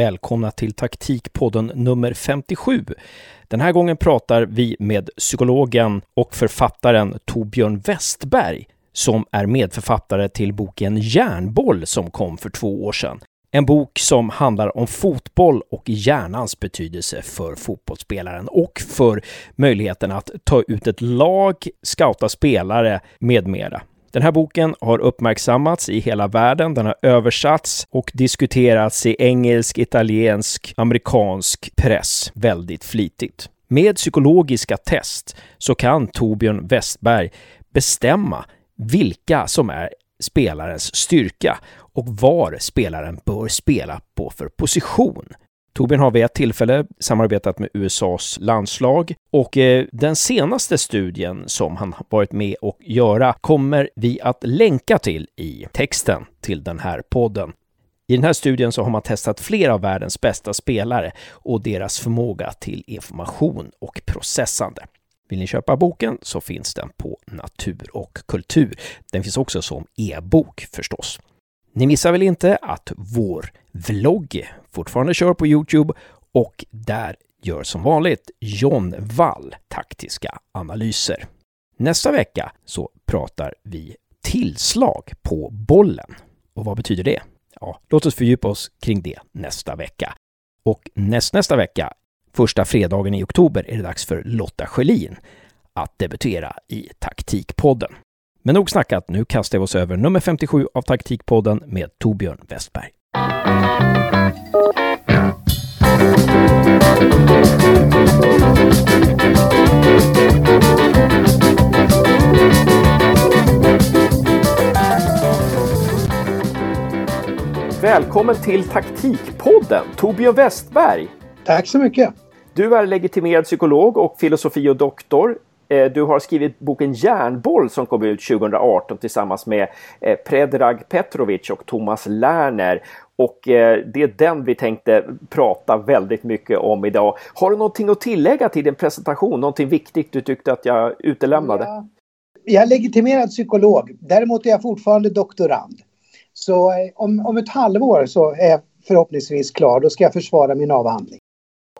Välkomna till taktikpodden nummer 57. Den här gången pratar vi med psykologen och författaren Torbjörn Westberg som är medförfattare till boken Järnboll som kom för två år sedan. En bok som handlar om fotboll och hjärnans betydelse för fotbollsspelaren och för möjligheten att ta ut ett lag, scouta spelare med mera. Den här boken har uppmärksammats i hela världen. Den har översatts och diskuterats i engelsk, italiensk, amerikansk press väldigt flitigt. Med psykologiska test så kan Torbjörn Westberg bestämma vilka som är spelarens styrka och var spelaren bör spela på för position. Torbjörn har vid ett tillfälle samarbetat med USAs landslag och eh, den senaste studien som han varit med och göra kommer vi att länka till i texten till den här podden. I den här studien så har man testat flera av världens bästa spelare och deras förmåga till information och processande. Vill ni köpa boken så finns den på Natur och kultur. Den finns också som e-bok förstås. Ni missar väl inte att vår vlogg fortfarande kör på Youtube och där gör som vanligt John Wall taktiska analyser. Nästa vecka så pratar vi tillslag på bollen. Och vad betyder det? Ja, låt oss fördjupa oss kring det nästa vecka. Och näst, nästa vecka, första fredagen i oktober, är det dags för Lotta Schelin att debutera i Taktikpodden. Men nog snackat, nu kastar vi oss över nummer 57 av Taktikpodden med Torbjörn Westberg. Välkommen till Taktikpodden, Torbjörn Westberg. Tack så mycket. Du är legitimerad psykolog och filosofi och doktor. Eh, du har skrivit boken Järnboll som kom ut 2018 tillsammans med eh, Predrag Petrovic och Thomas Lerner. Och eh, det är den vi tänkte prata väldigt mycket om idag. Har du någonting att tillägga till din presentation? Någonting viktigt du tyckte att jag utelämnade? Ja. Jag är legitimerad psykolog. Däremot är jag fortfarande doktorand. Så om, om ett halvår så är jag förhoppningsvis klar. Då ska jag försvara min avhandling.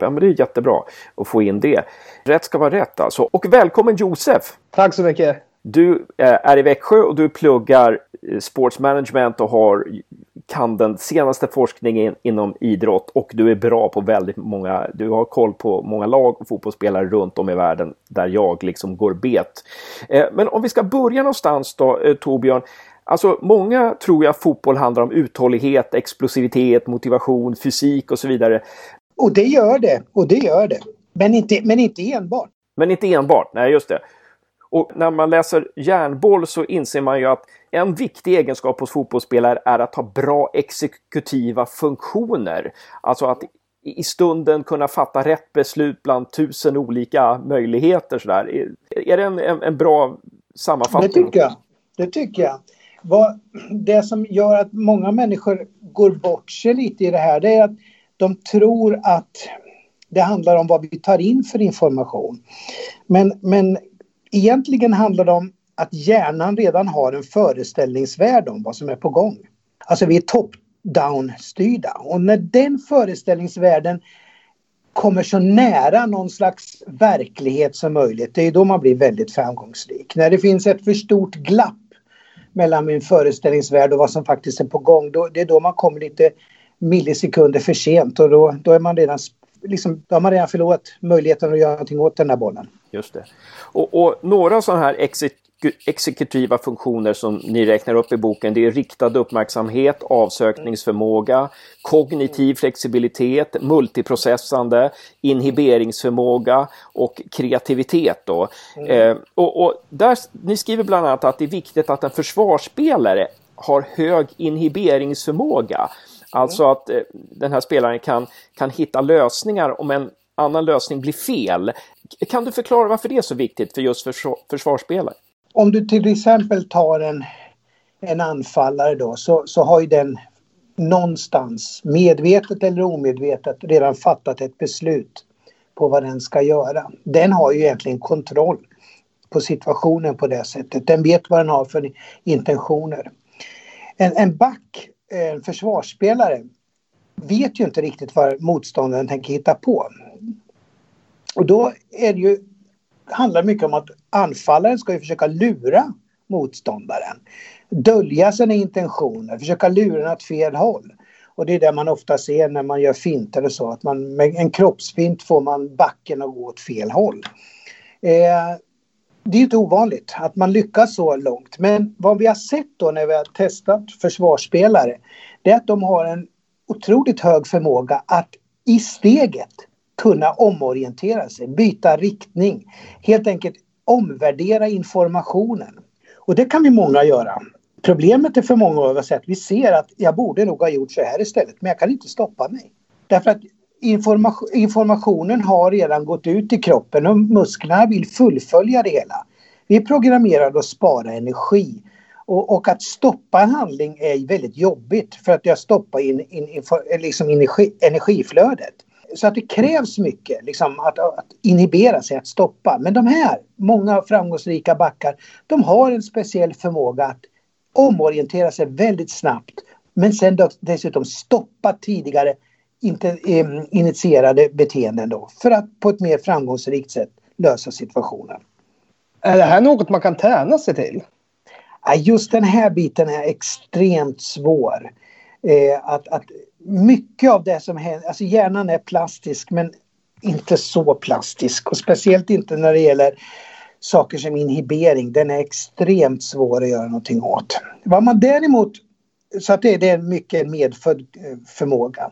Ja, men det är jättebra att få in det. Rätt ska vara rätt alltså. Och välkommen Josef! Tack så mycket! Du eh, är i Växjö och du pluggar eh, sports management och har, kan den senaste forskningen inom idrott och du är bra på väldigt många, du har koll på många lag och fotbollsspelare runt om i världen där jag liksom går bet. Eh, men om vi ska börja någonstans då Torbjörn, Alltså många tror jag fotboll handlar om uthållighet, explosivitet, motivation, fysik och så vidare. Och det gör det, och det gör det. Men inte, men inte enbart. Men inte enbart, nej just det. Och när man läser järnboll så inser man ju att en viktig egenskap hos fotbollsspelare är att ha bra exekutiva funktioner. Alltså att i stunden kunna fatta rätt beslut bland tusen olika möjligheter. Sådär. Är det en, en, en bra sammanfattning? Det tycker jag. Det tycker jag. Vad, det som gör att många människor går bort sig lite i det här det är att de tror att det handlar om vad vi tar in för information. Men, men egentligen handlar det om att hjärnan redan har en föreställningsvärld om vad som är på gång. Alltså vi är top-down styrda och när den föreställningsvärlden kommer så nära någon slags verklighet som möjligt, det är då man blir väldigt framgångsrik. När det finns ett för stort glapp mellan min föreställningsvärld och vad som faktiskt är på gång, då, det är då man kommer lite millisekunder för sent och då, då, är man redan, liksom, då har man redan förlorat möjligheten att göra någonting åt den här bollen. Just det. Och, och några sådana här exek exekutiva funktioner som ni räknar upp i boken det är riktad uppmärksamhet, avsökningsförmåga, kognitiv flexibilitet, multiprocessande, inhiberingsförmåga och kreativitet. Då. Mm. Eh, och, och, där, ni skriver bland annat att det är viktigt att en försvarsspelare har hög inhiberingsförmåga. Alltså att eh, den här spelaren kan, kan hitta lösningar om en annan lösning blir fel. Kan du förklara varför det är så viktigt för just försvar, försvarsspelare? Om du till exempel tar en, en anfallare då så, så har ju den någonstans, medvetet eller omedvetet, redan fattat ett beslut på vad den ska göra. Den har ju egentligen kontroll på situationen på det sättet. Den vet vad den har för intentioner. En, en back en försvarsspelare vet ju inte riktigt vad motståndaren tänker hitta på. Och då är det ju, handlar det mycket om att anfallaren ska ju försöka lura motståndaren. Dölja sina intentioner, försöka lura den åt fel håll. Och det är det man ofta ser när man gör finter och så, att man med en kroppsfint får man backen att gå åt fel håll. Eh, det är inte ovanligt att man lyckas så långt. Men vad vi har sett då när vi har testat försvarsspelare, det är att de har en otroligt hög förmåga att i steget kunna omorientera sig, byta riktning, helt enkelt omvärdera informationen. Och det kan vi många göra. Problemet är för många av oss att vi ser att jag borde nog ha gjort så här istället, men jag kan inte stoppa mig. Därför att information, informationen har redan gått ut i kroppen och musklerna vill fullfölja det hela. Vi är programmerade att spara energi. Och, och, att stoppa en handling är väldigt jobbigt för att jag stoppar in, in, in, liksom energi, energiflödet. Så att det krävs mycket liksom, att, att inhibera sig, att stoppa. Men de här, många framgångsrika backar, de har en speciell förmåga att omorientera sig väldigt snabbt. Men sen dessutom stoppa tidigare inte, eh, initierade beteenden då för att på ett mer framgångsrikt sätt lösa situationen. Är det här något man kan träna sig till? Just den här biten är extremt svår. Eh, att, att mycket av det som händer, alltså hjärnan är plastisk men inte så plastisk och speciellt inte när det gäller saker som inhibering. Den är extremt svår att göra någonting åt. Vad man däremot, så att det, det är mycket en medfödd eh, förmåga.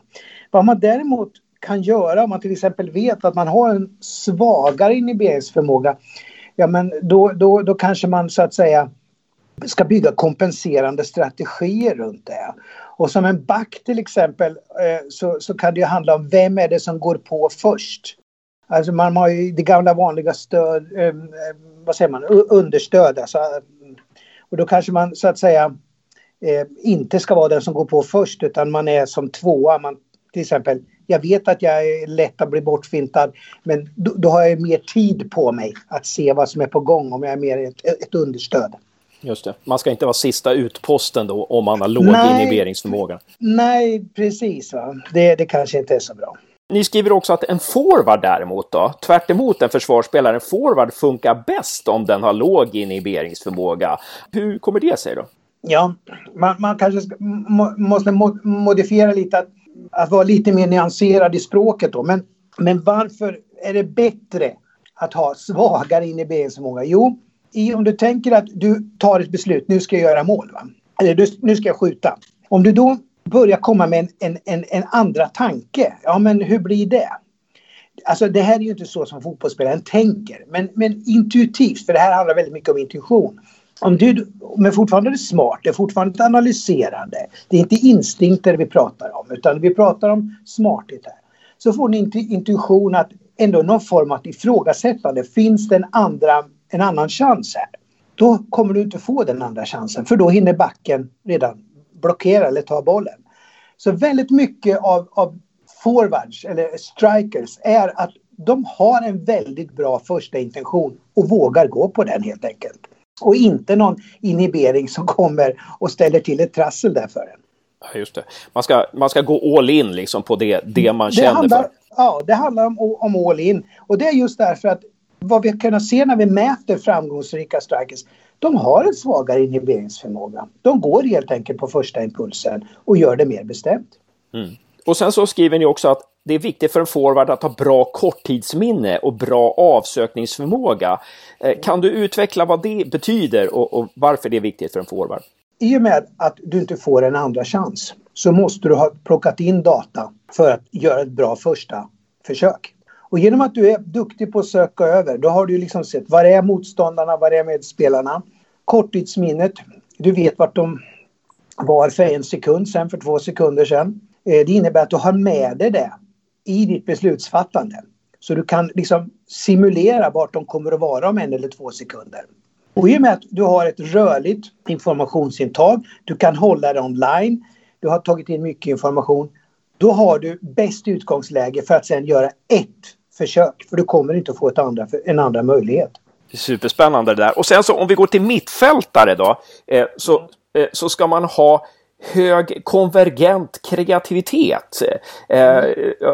Vad man däremot kan göra om man till exempel vet att man har en svagare inhiberingsförmåga, ja men då, då, då kanske man så att säga ska bygga kompenserande strategier runt det. Och som en back till exempel eh, så, så kan det ju handla om vem är det som går på först. Alltså man har ju det gamla vanliga stöd, eh, vad säger man, understöd. Alltså, och då kanske man så att säga eh, inte ska vara den som går på först utan man är som tvåa. Man, till exempel, jag vet att jag är lätt att bli bortfintad men då, då har jag mer tid på mig att se vad som är på gång om jag är mer ett, ett understöd. Just det. Man ska inte vara sista utposten då om man har låg nej, inhiberingsförmåga. Nej, precis. Va? Det, det kanske inte är så bra. Ni skriver också att en forward däremot då, tvärt en försvarsspelare, en forward funkar bäst om den har låg inhiberingsförmåga. Hur kommer det sig då? Ja, man, man kanske ska, må, måste modifiera lite, att, att vara lite mer nyanserad i språket då. Men, men varför är det bättre att ha svagare inhiberingsförmåga? Jo, i, om du tänker att du tar ett beslut, nu ska jag göra mål. Va? Eller nu ska jag skjuta. Om du då börjar komma med en, en, en, en andra tanke, ja men hur blir det? Alltså det här är ju inte så som fotbollsspelaren tänker, men, men intuitivt, för det här handlar väldigt mycket om intuition. Om du, men fortfarande är det smart, det är fortfarande analyserande. Det är inte instinkter vi pratar om, utan vi pratar om smarthet här. Så får ni intuition att ändå någon form av ifrågasättande. Finns det en, andra, en annan chans här? Då kommer du inte få den andra chansen, för då hinner backen redan blockera eller ta bollen. Så väldigt mycket av, av forwards eller strikers är att de har en väldigt bra första intention och vågar gå på den helt enkelt. Och inte någon inhibering som kommer och ställer till ett trassel där för en. Ja, just det. Man ska, man ska gå all in liksom på det, det man det känner handlar, för. Ja, det handlar om, om all in. Och det är just därför att vad vi kan se när vi mäter framgångsrika strikers, de har en svagare inhiberingsförmåga. De går helt enkelt på första impulsen och gör det mer bestämt. Mm. Och sen så skriver ni också att det är viktigt för en forward att ha bra korttidsminne och bra avsökningsförmåga. Eh, kan du utveckla vad det betyder och, och varför det är viktigt för en forward? I och med att du inte får en andra chans så måste du ha plockat in data för att göra ett bra första försök. Och genom att du är duktig på att söka över, då har du liksom sett var är motståndarna, var är medspelarna. Korttidsminnet, du vet vart de var för en sekund sen, för två sekunder sen. Eh, det innebär att du har med dig det i ditt beslutsfattande. Så du kan liksom simulera vart de kommer att vara om en eller två sekunder. Och i och med att du har ett rörligt informationsintag, du kan hålla det online, du har tagit in mycket information, då har du bäst utgångsläge för att sedan göra ett försök. För du kommer inte att få ett andra, en andra möjlighet. Superspännande det där. Och sen så om vi går till mittfältare då, eh, så, eh, så ska man ha hög konvergent kreativitet. Eh,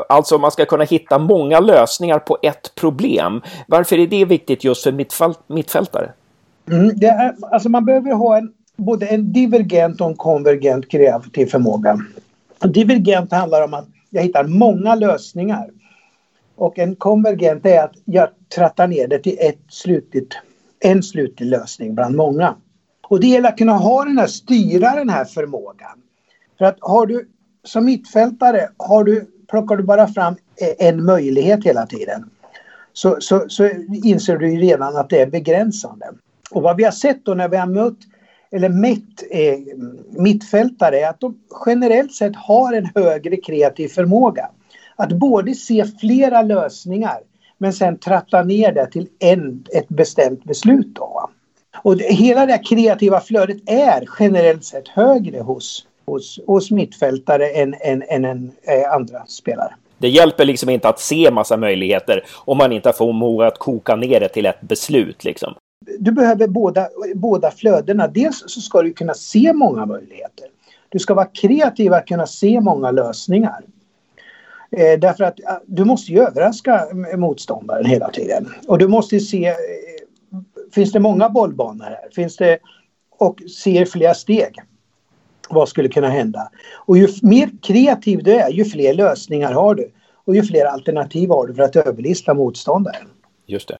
alltså man ska kunna hitta många lösningar på ett problem. Varför är det viktigt just för mittfält, mittfältare? Mm, det är, alltså man behöver ha en, både en divergent och en konvergent kreativ förmåga. Divergent handlar om att jag hittar många lösningar. Och en konvergent är att jag trattar ner det till ett slutligt, en slutlig lösning bland många. Och det gäller att kunna ha den här, styra den här förmågan. För att har du som mittfältare, har du, plockar du bara fram e, en möjlighet hela tiden så, så, så inser du redan att det är begränsande. Och vad vi har sett då när vi har mött eller mätt eh, mittfältare är att de generellt sett har en högre kreativ förmåga. Att både se flera lösningar men sen tratta ner det till en, ett bestämt beslut. Då. Och det, hela det kreativa flödet är generellt sett högre hos, hos, hos mittfältare än, än, än, än äh, andra spelare. Det hjälper liksom inte att se massa möjligheter om man inte får förmåga att koka ner det till ett beslut. Liksom. Du behöver båda, båda flödena. Dels så ska du kunna se många möjligheter. Du ska vara kreativ att kunna se många lösningar. Eh, därför att eh, du måste ju överraska motståndaren hela tiden. Och du måste se, eh, finns det många bollbanor här? Finns det, och ser flera steg. Vad skulle kunna hända? Och ju mer kreativ du är, ju fler lösningar har du. Och ju fler alternativ har du för att överlista motståndaren. Just det.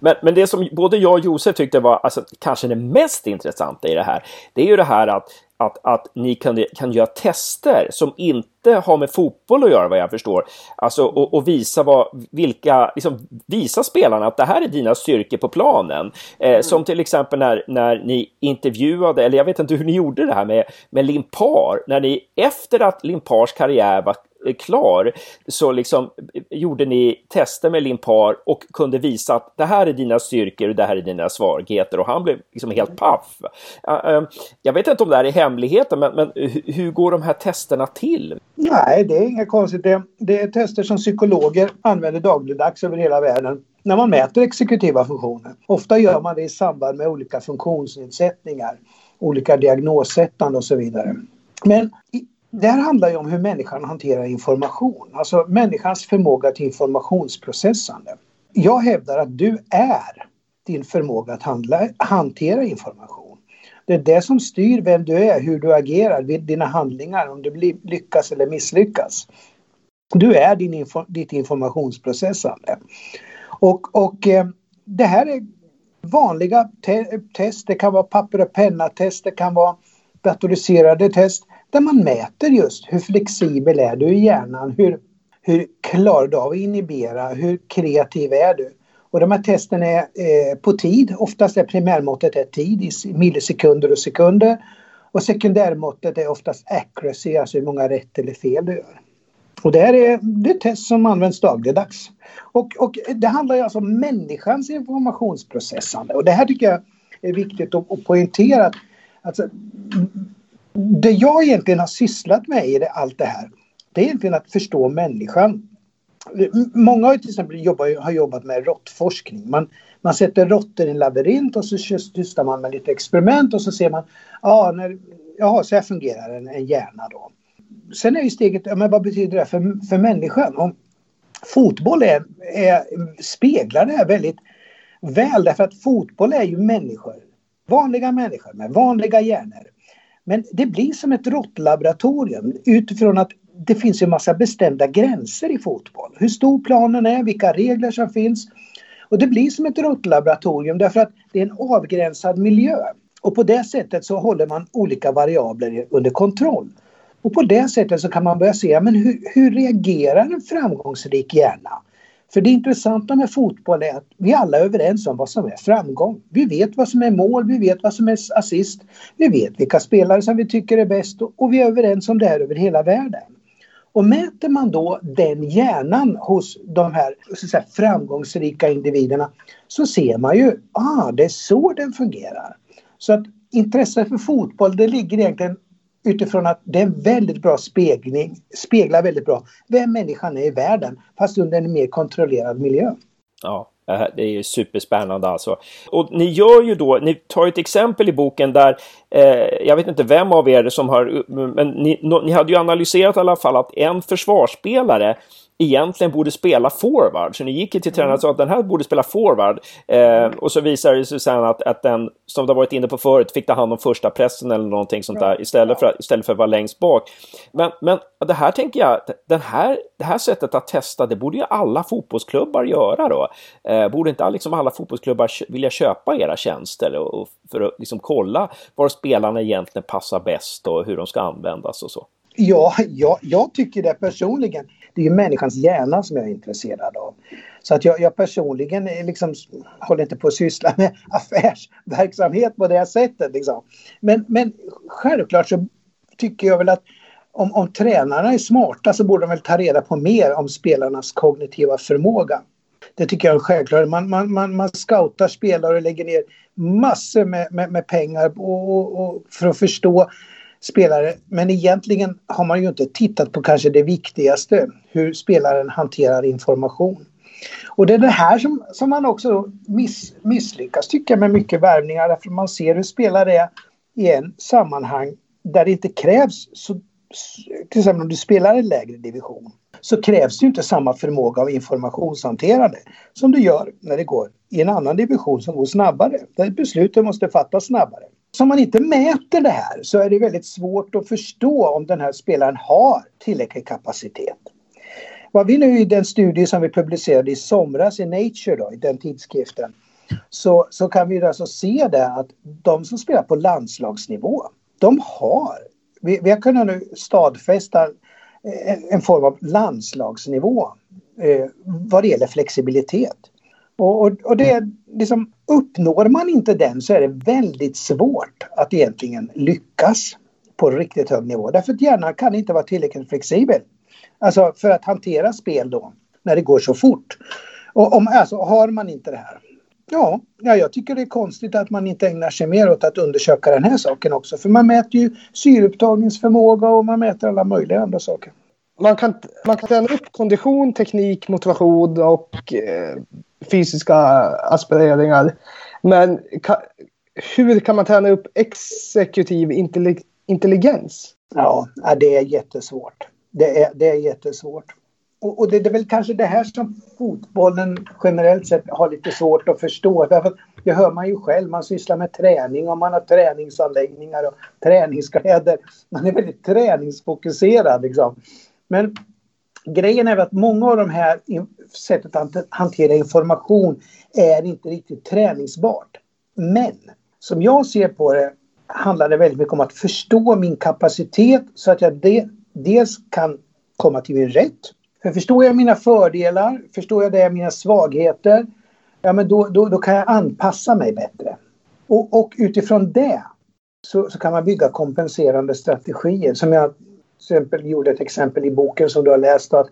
Men, men det som både jag och Josef tyckte var alltså, kanske det mest intressanta i det här, det är ju det här att att, att ni kan, kan göra tester som inte har med fotboll att göra vad jag förstår. Alltså och, och visa vad, vilka, liksom visa spelarna att det här är dina styrkor på planen. Eh, mm. Som till exempel när, när ni intervjuade, eller jag vet inte hur ni gjorde det här med, med Limpar, när ni efter att Limpars karriär var klar så liksom gjorde ni tester med Limpar och kunde visa att det här är dina styrkor och det här är dina svagheter och han blev liksom helt paff. Ehm, jag vet inte om det här är hemligheten men, men hur går de här testerna till? Nej, det är inget konstigt. Det, det är tester som psykologer använder dagligdags över hela världen när man mäter exekutiva funktioner. Ofta gör man det i samband med olika funktionsnedsättningar, olika diagnossättande och så vidare. Men det här handlar ju om hur människan hanterar information, alltså människans förmåga till informationsprocessande. Jag hävdar att du är din förmåga att handla, hantera information. Det är det som styr vem du är, hur du agerar, dina handlingar, om du lyckas eller misslyckas. Du är din info, ditt informationsprocessande. Och, och eh, det här är vanliga te test, det kan vara papper och penna-test, det kan vara datoriserade test där man mäter just hur flexibel är du i hjärnan, hur, hur klarar du av att inhibera, hur kreativ är du? Och de här testen är eh, på tid, oftast är primärmåttet är tid i millisekunder och sekunder. Och sekundärmåttet är oftast accuracy, alltså hur många rätt eller fel du gör. Och det här är, det test som används dagligdags. Och, och det handlar ju alltså om människans informationsprocessande. Och det här tycker jag är viktigt att, att poängtera. Alltså, det jag egentligen har sysslat med i det, allt det här, det är egentligen att förstå människan. Många har till exempel jobbat, har jobbat med råttforskning. Man, man sätter råttor i en labyrint och så sysslar man med lite experiment och så ser man, ja, när, ja så här fungerar en, en hjärna då. Sen är ju steget, ja, men vad betyder det för, för människan? Och fotboll är, är, speglar det här väldigt väl därför att fotboll är ju människor. Vanliga människor med vanliga hjärnor men det blir som ett råttlaboratorium utifrån att det finns en massa bestämda gränser i fotboll. Hur stor planen är, vilka regler som finns. Och det blir som ett råttlaboratorium därför att det är en avgränsad miljö. Och på det sättet så håller man olika variabler under kontroll. Och på det sättet så kan man börja se, men hur, hur reagerar en framgångsrik hjärna? För det intressanta med fotboll är att vi alla är överens om vad som är framgång. Vi vet vad som är mål, vi vet vad som är assist, vi vet vilka spelare som vi tycker är bäst och vi är överens om det här över hela världen. Och mäter man då den hjärnan hos de här säga, framgångsrika individerna så ser man ju, ah, det är så den fungerar. Så att intresset för fotboll det ligger egentligen utifrån att det är en väldigt bra spegling, speglar väldigt bra vem människan är i världen fast under en mer kontrollerad miljö. Ja, det är ju superspännande alltså. Och ni gör ju då, ni tar ett exempel i boken där, eh, jag vet inte vem av er som har, men ni, ni hade ju analyserat i alla fall att en försvarsspelare egentligen borde spela forward. Så ni gick ju till tränaren och sa att den här borde spela forward. Eh, och så visade det sig sen att, att den, som du varit inne på förut, fick ta hand om första pressen eller någonting sånt där istället för, istället för att vara längst bak. Men, men det här tänker jag, den här, det här sättet att testa, det borde ju alla fotbollsklubbar göra då. Eh, borde inte liksom alla fotbollsklubbar vilja köpa era tjänster och, för att liksom kolla var spelarna egentligen passar bäst och hur de ska användas och så? Ja, ja, jag tycker det personligen. Det är ju människans hjärna som jag är intresserad av. Så att jag, jag personligen eh, liksom, håller inte på att syssla med affärsverksamhet på det sättet. Liksom. Men, men självklart så tycker jag väl att om, om tränarna är smarta så borde de väl ta reda på mer om spelarnas kognitiva förmåga. Det tycker jag är självklart. Man, man, man, man scoutar spelare och lägger ner massor med, med, med pengar och, och, och för att förstå spelare. Men egentligen har man ju inte tittat på kanske det viktigaste, hur spelaren hanterar information. Och det är det här som, som man också miss, misslyckas tycker jag med mycket värvningar. Därför man ser hur spelare är i en sammanhang där det inte krävs, så, till exempel om du spelar i lägre division, så krävs det inte samma förmåga av informationshanterande som du gör när det går i en annan division som går snabbare. Där besluten måste fattas snabbare. Som om man inte mäter det här så är det väldigt svårt att förstå om den här spelaren har tillräcklig kapacitet. Vad vi nu i den studie som vi publicerade i somras i Nature då, i den tidskriften, så, så kan vi alltså se det att de som spelar på landslagsnivå, de har, vi, vi har kunnat nu stadfästa en, en form av landslagsnivå eh, vad det gäller flexibilitet. Och, och, och det liksom, uppnår man inte den så är det väldigt svårt att egentligen lyckas på riktigt hög nivå. Därför att hjärnan kan inte vara tillräckligt flexibel. Alltså för att hantera spel då, när det går så fort. Och om, alltså, har man inte det här, ja, ja, jag tycker det är konstigt att man inte ägnar sig mer åt att undersöka den här saken också. För man mäter ju syreupptagningsförmåga och man mäter alla möjliga andra saker. Man kan, man kan träna upp kondition, teknik, motivation och eh, fysiska aspireringar. Men ka, hur kan man träna upp exekutiv intelligens? Ja, det är jättesvårt. Det är, det är jättesvårt. Och, och det, det är väl kanske det här som fotbollen generellt sett har lite svårt att förstå. Därför det hör man ju själv, man sysslar med träning och man har träningsanläggningar och träningskläder. Man är väldigt träningsfokuserad liksom. Men grejen är att många av de här sättet att hantera information är inte riktigt träningsbart. Men som jag ser på det handlar det väldigt mycket om att förstå min kapacitet så att jag de, dels kan komma till min rätt. För förstår jag mina fördelar, förstår jag det mina svagheter, ja men då, då, då kan jag anpassa mig bättre. Och, och utifrån det så, så, kan man bygga kompenserande strategier. Som jag exempel gjorde ett exempel i boken som du har läst. Att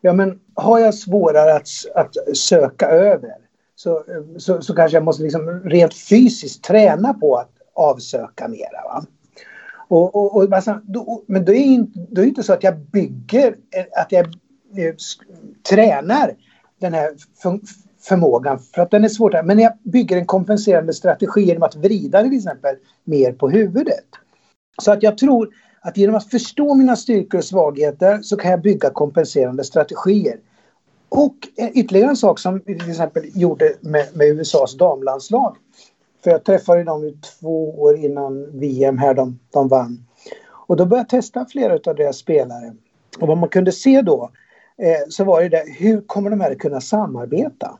ja men har jag svårare att, att söka över så, så, så kanske jag måste liksom rent fysiskt träna på att avsöka mera. Va? Och, och, och, alltså, men då är, inte, är det inte så att jag bygger, att jag eh, tränar den här förmågan för att den är svårare. Men jag bygger en kompenserande strategi genom att vrida till exempel mer på huvudet. Så att jag tror att genom att förstå mina styrkor och svagheter så kan jag bygga kompenserande strategier. Och eh, ytterligare en sak som vi till exempel gjorde med, med USAs damlandslag. För jag träffade dem ju två år innan VM här de, de vann. Och då började jag testa flera av deras spelare. Och vad man kunde se då eh, så var det där, hur kommer de här att kunna samarbeta?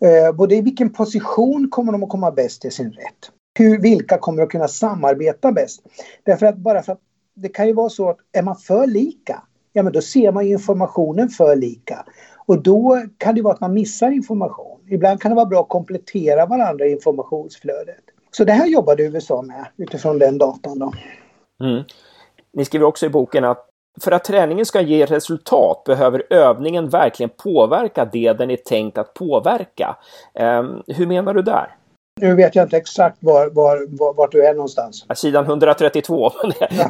Eh, både i vilken position kommer de att komma bäst till sin rätt? Hur, vilka kommer att kunna samarbeta bäst? Därför att bara för att det kan ju vara så att är man för lika, ja men då ser man informationen för lika. Och då kan det vara att man missar information. Ibland kan det vara bra att komplettera varandra i informationsflödet. Så det här jobbade USA med utifrån den datan. Då. Mm. Ni skriver också i boken att för att träningen ska ge resultat behöver övningen verkligen påverka det den är tänkt att påverka. Um, hur menar du där? Nu vet jag inte exakt var, var, var, vart du är någonstans. Sidan 132.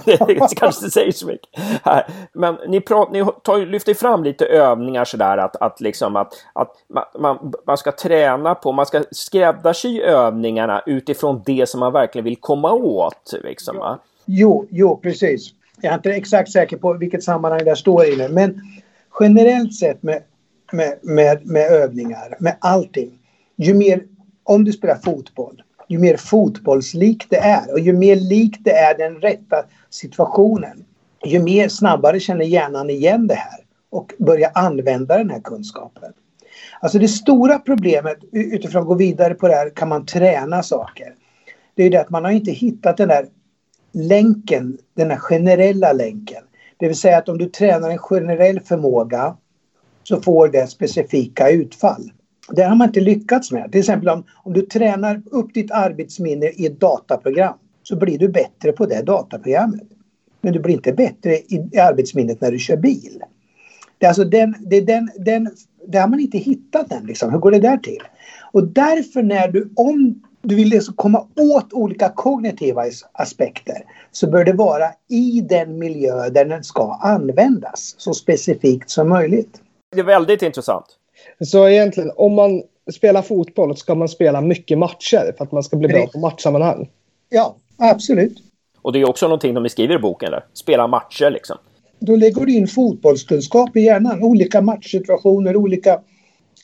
det, det kanske inte säger så mycket. Här. Men ni, prat, ni tar, lyfter fram lite övningar sådär att, att, liksom att, att man, man ska träna på, man ska skräddarsy övningarna utifrån det som man verkligen vill komma åt. Liksom, va? Jo, jo, precis. Jag är inte exakt säker på vilket sammanhang det står i nu. Men generellt sett med, med, med, med övningar, med allting. Ju mer om du spelar fotboll, ju mer fotbollslikt det är och ju mer likt det är den rätta situationen, ju mer snabbare känner hjärnan igen det här och börjar använda den här kunskapen. Alltså det stora problemet utifrån att gå vidare på det här, kan man träna saker? Det är det att man har inte hittat den där länken, den här generella länken. Det vill säga att om du tränar en generell förmåga så får det specifika utfall. Det har man inte lyckats med. Till exempel om, om du tränar upp ditt arbetsminne i ett dataprogram så blir du bättre på det dataprogrammet. Men du blir inte bättre i, i arbetsminnet när du kör bil. Det, är alltså den, det, är den, den, det har man inte hittat än. Liksom. Hur går det där till? Och därför när du, om du vill liksom komma åt olika kognitiva aspekter så bör det vara i den miljö där den ska användas så specifikt som möjligt. Det är väldigt intressant. Så egentligen, om man spelar fotboll ska man spela mycket matcher för att man ska bli bra på matchsammanhang. Ja, absolut. Och det är också någonting de skriver i boken, där. spela matcher liksom. Då lägger du in fotbollskunskap i hjärnan, olika matchsituationer, olika...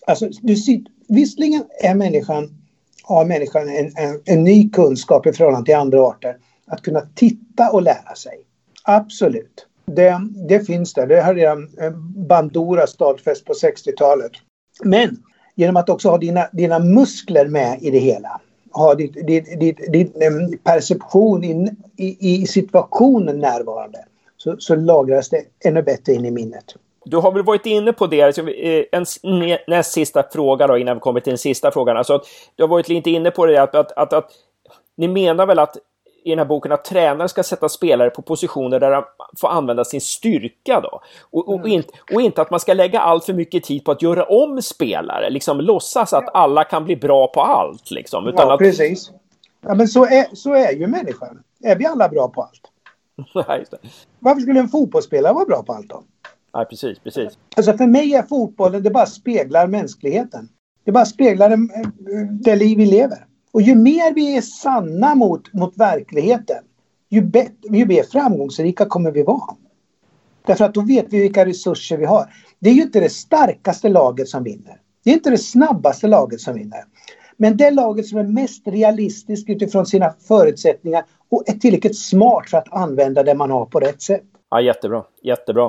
Alltså, du sitter... Visserligen är människan, har människan en, en, en ny kunskap i förhållande till andra arter. Att kunna titta och lära sig. Absolut. Det, det finns där. Det har redan Bandura stadfäst på 60-talet. Men genom att också ha dina, dina muskler med i det hela, ha din, ditt, ditt, ditt perception i, i, i, situationen närvarande, så, så lagras det ännu bättre in i minnet. Du har väl varit inne på det, eh, en näst sista fråga då innan vi kommer till den sista frågan. Alltså, du har varit lite inne på det att, att, att, att ni menar väl att i den här boken att tränare ska sätta spelare på positioner där de får använda sin styrka då. Och, och, mm. inte, och inte att man ska lägga allt för mycket tid på att göra om spelare, liksom låtsas att alla kan bli bra på allt. Liksom, utan ja, att... precis. Ja, men så är, så är ju människan. Är vi alla bra på allt? Nej. Varför skulle en fotbollsspelare vara bra på allt då? Nej, precis, precis. Alltså för mig är fotbollen, det bara speglar mänskligheten. Det bara speglar det, det liv vi lever. Och ju mer vi är sanna mot, mot verkligheten, ju, bet, ju mer framgångsrika kommer vi vara. Därför att då vet vi vilka resurser vi har. Det är ju inte det starkaste laget som vinner. Det är inte det snabbaste laget som vinner. Men det laget som är mest realistiskt utifrån sina förutsättningar och är tillräckligt smart för att använda det man har på rätt sätt. Ja, jättebra, jättebra.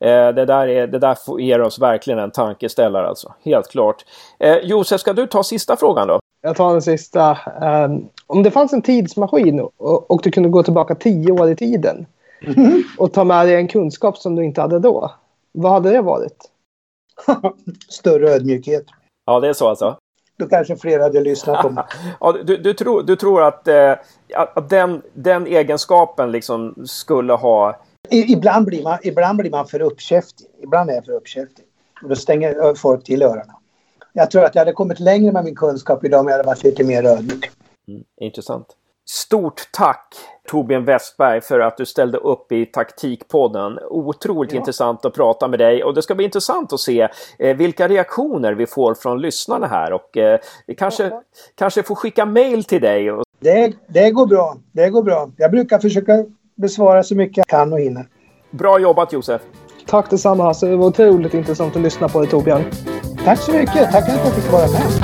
Eh, det, där är, det där ger oss verkligen en tankeställare alltså. Helt klart. Eh, Josef, ska du ta sista frågan då? Jag tar den sista. Um, om det fanns en tidsmaskin och, och, du kunde gå tillbaka tio år i tiden mm. och ta med dig en kunskap som du inte hade då. Vad hade det varit? Större ödmjukhet. Ja, det är så alltså? Då kanske fler hade lyssnat på mig. ja, du, du, tror, du tror att, eh, att den, den egenskapen liksom skulle ha... I, ibland, blir man, ibland blir man för uppkäftig. Ibland är jag för uppkäftig. Och då stänger folk till öronen jag tror att jag hade kommit längre med min kunskap idag om jag hade varit lite mer ödmjuk. Mm, intressant. Stort tack Torbjörn Westberg för att du ställde upp i Taktikpodden. Otroligt ja. intressant att prata med dig och det ska bli intressant att se eh, vilka reaktioner vi får från lyssnarna här och eh, vi kanske, ja. kanske får skicka mail till dig. Och... Det, det går bra. Det går bra. Jag brukar försöka besvara så mycket jag kan och hinner. Bra jobbat Josef! Tack detsamma Hasse. Det var otroligt intressant att lyssna på dig Torbjörn. Tack så mycket. Tack för att jag fick vara med.